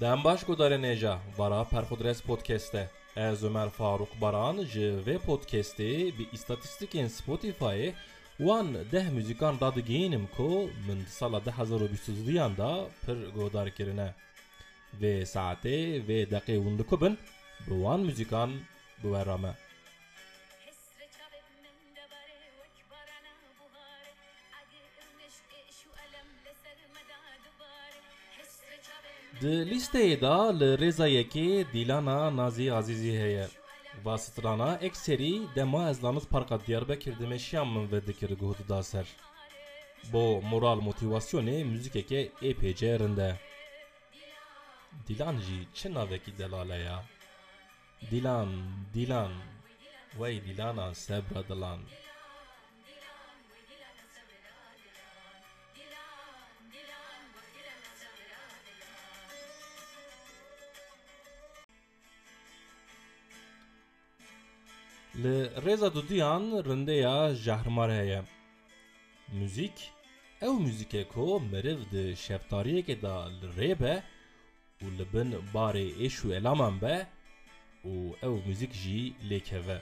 Dem baş godare neja vara perxudres podcast'e. Ez Ömer Faruk Baran ji vê podcastê bi îstatîstikên Spotify'ê wan deh müzikan radigihînim ku min sala 2022 da pir godar kirine. Vê saetê vê deqê hûn dikubin bi wan müzikan biwerame. Di listeyê da li rêza yekê Dîlana Nazî Azîzî heye. Vastrana ekserî dema ezlanut parka Diyarbekir dimeşiyan min ve dikir guhtu da ser. Bo moral motivasyonê müzikeke epêce rinde. Dilan jî çi delale ya? Dilan, Dilan, wey Dilana sebra dilan. Li rêza dudiyan rindeya jehrmar heye. Müzik ew müzike ku meriv di şeftariyekê da li rê be û li elaman be û ew müzik jî lêkeve.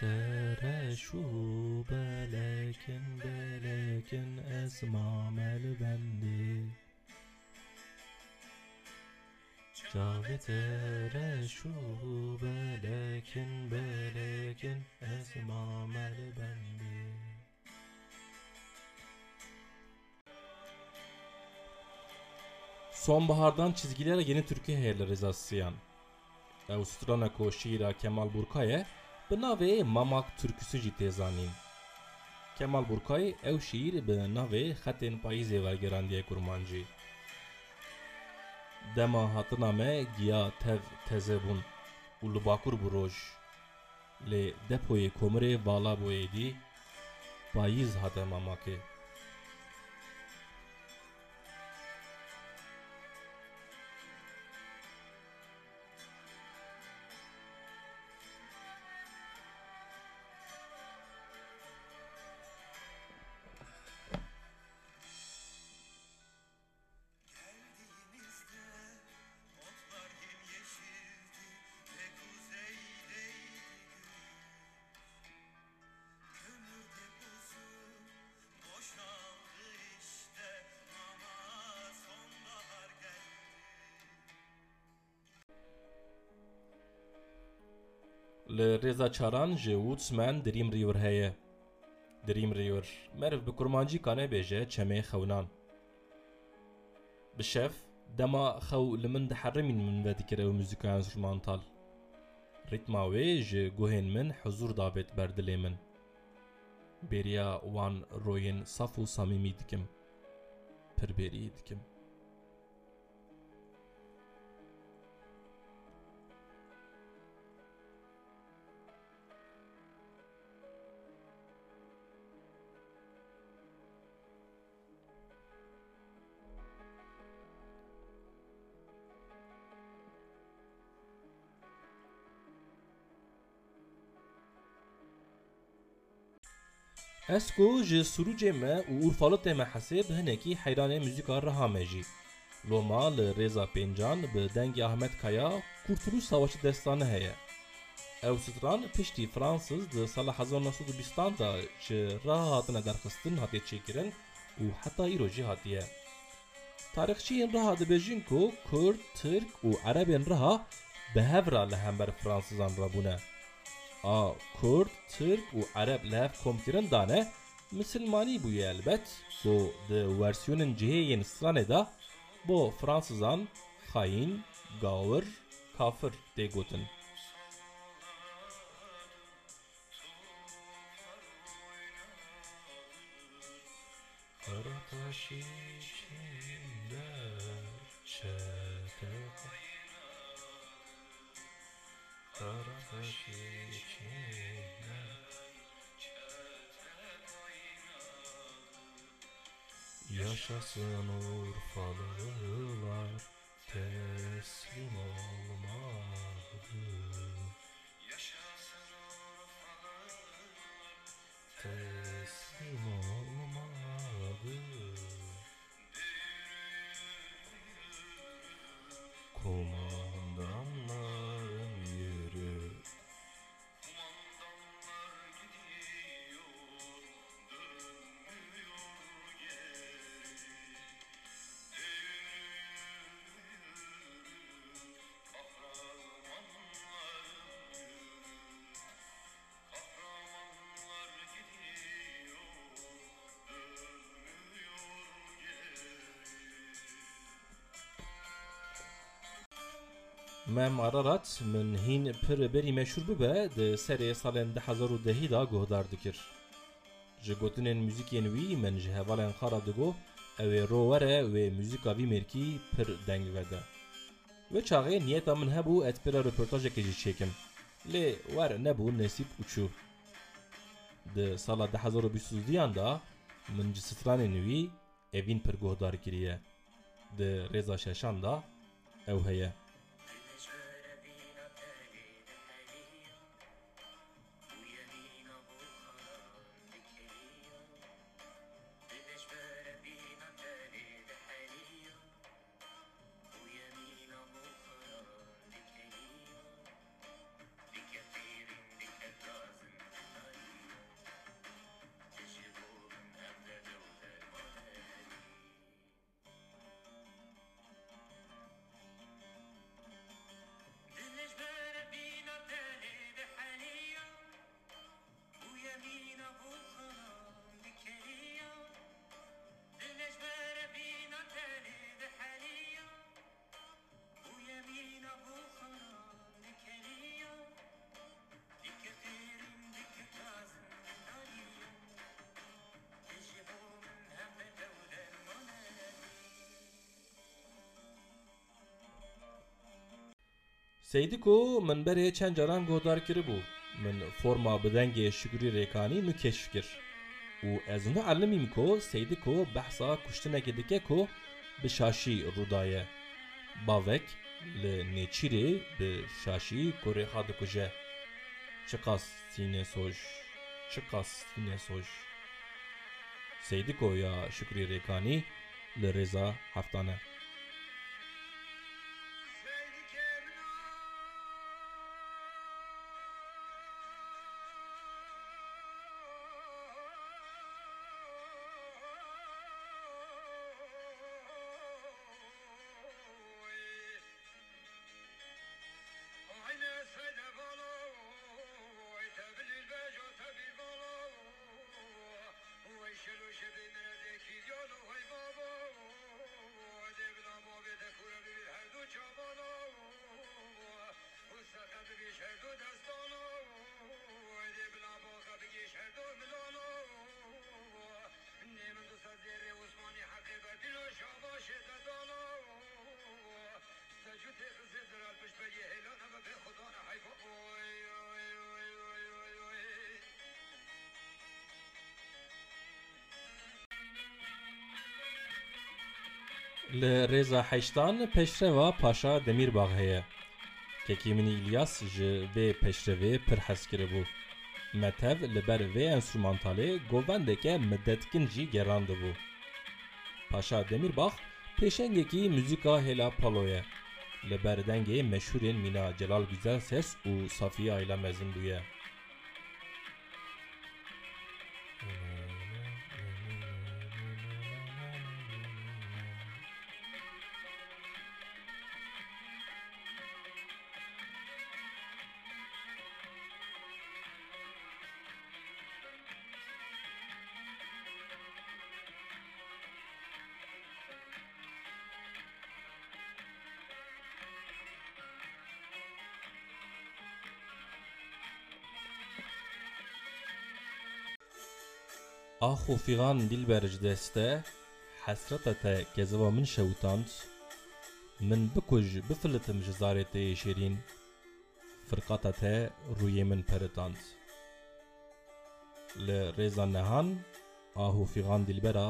Dere şu belekin belekin esmamel bendi Cavitere şu belekin belekin esmamel bendi Sonbahardan çizgilere yeni Türkiye heyerleri zasıyan. Avustrana ko şiira Kemal Burkaye bi navê Mamak türküsü jî têzanîn. Kemal Burkay ew şîîr bi navê Xetên Payîzê wergerandiye kurmancî. Dema hatina me giya tev teze bûn û li bakur bû roj. Lê depoyê komirê vala boyê dî payîz hate. Rêza çaran ji Woodsman Dream River heye. Dream River meriv bi kurmancî kane bêje çemê xewnan. Bi şev dema xew li min diheremîn min ve dikire ew müzika enstrümantal. Rîtma wê ji guhên min huzur dabêt ber dilê min. Bêriya wan royên saf û samîmî dikim. Pirbêrî dikim. Surucê me û Urfalıtê me hesê bi hinekî heyranê müzîka reha me jî. Loma li rêza pêncan bi dengê Ahmet Kaya Kurtuluş Savaşı destanı heye. Ew stran piştî Fransız di sala 1920 da ji reha hatine derxistin hatiye çêkirin û heta îro jî hatiye. Tarixçiyên reha dibêjin ku Kurd, Türk û Erebên reha bi hevra li hember Fransızan rabûne. A Kurd, Türk û Ereb li hev komkirin dane Misilmanî bûye elbet. Ku di versiyonên cihêyên stranê da? Bo Fransızan xayîn, gawir, kafir tê gotin. Karataş Karabaşı içinde Yaşasın Urfalılar. Teslim olmadı Mem Ararat min hîn pir berî meşhur bibe di serê salên 2010 da guhdar dikir. Ji gotinên muzîkên wî min ji hevalên re digot ew ê ro were wê muzîka vî mêrkî pir deng vede. Ve çaxê niyeta min hebû ez pira röportajekê jî çêkim. Lê wer nebû nesîb û çû. Di sala 2022 da min ji stranên wî evîn pir guhdar kiriye. Di rêza şeşan da ew heye. Seydiko min berê çend caran guhdar kiribû min forma bi dengê şikurî rêkanî nû keşf kir û ez ne elimîm ku Seydiko behsa kuştinekê dike ku bi şaşî rûdaye. Bavek li nêçîrê bi şaşî kurêxa dikuje. Çi qas sînê soj çi qas sînê soj. Seydiko ya şikurî rêkanî li rêza heftane Li rêza heştan peşreva Paşa Demirbag heye. Kekî İlyas ji vê peşrevê pir hez kiribû. Metev li ber vê enstrûmantalê govendeke midetkin jî gerandibû. Paşa Demirbag pêşengekî muzîka hêla palo ye. Li ber dengê meşhûrên mîna Celal Güzelses û Safiye Ayla mezin bûye. آخو فيغان فیغان برج دەستە حەسرەتەتە کە زەوە من شەوتاند. من بکوژ بفلتم ji zarê te yê şêrîn من te rûyê min آهو فیغان دیلبەرا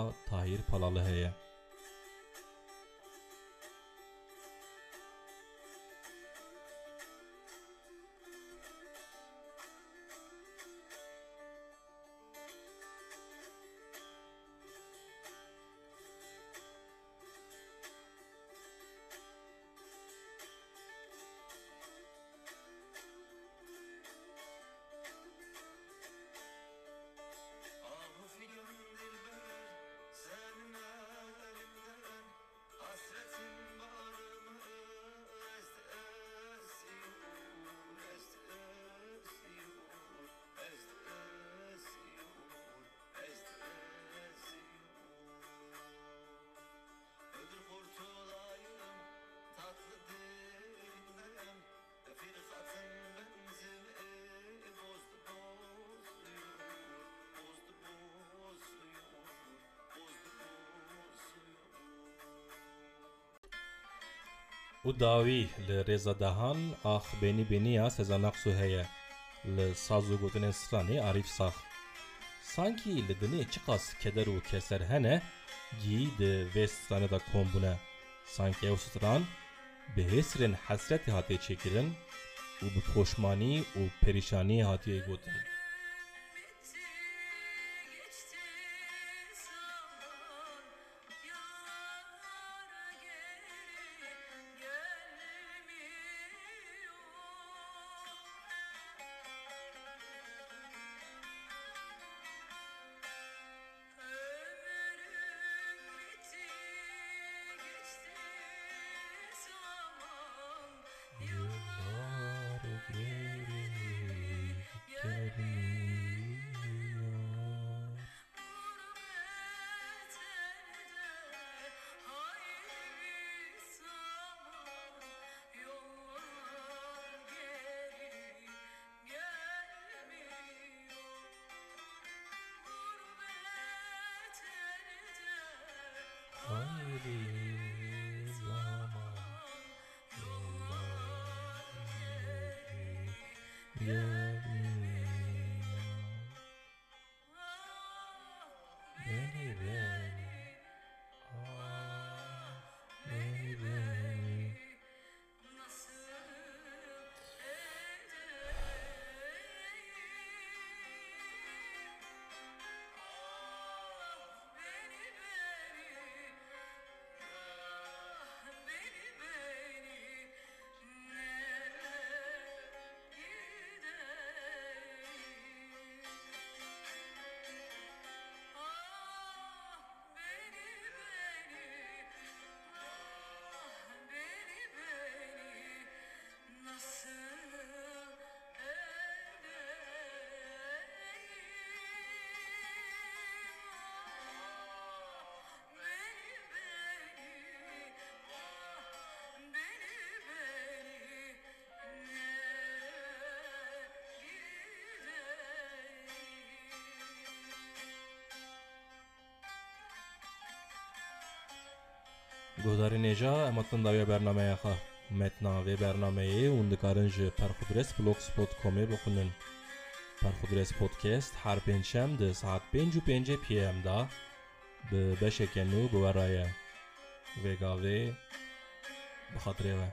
û dawî li rêza dehan ax benî bêniya Sezenaqsu heye li saz û gotinên stranê Arîf sax. Sankî li dinê çi qas keder û keser hene gî di vê stranê de kombûne. Sankî ew stran bi hêsirên hesretê hatiye çêkirin û bi poşmanî û perîşaniyê hatiye gotin. Yeah. Гузариneja эматындаве барнамаяха метнаве барнамае ундикаринжи пархудрес blogspot.com'e бухунин. Parhudres Podcast her penşemde saat 5.05 pm'da bi beşeke nû bi weraya. Vega vê bi xatirê.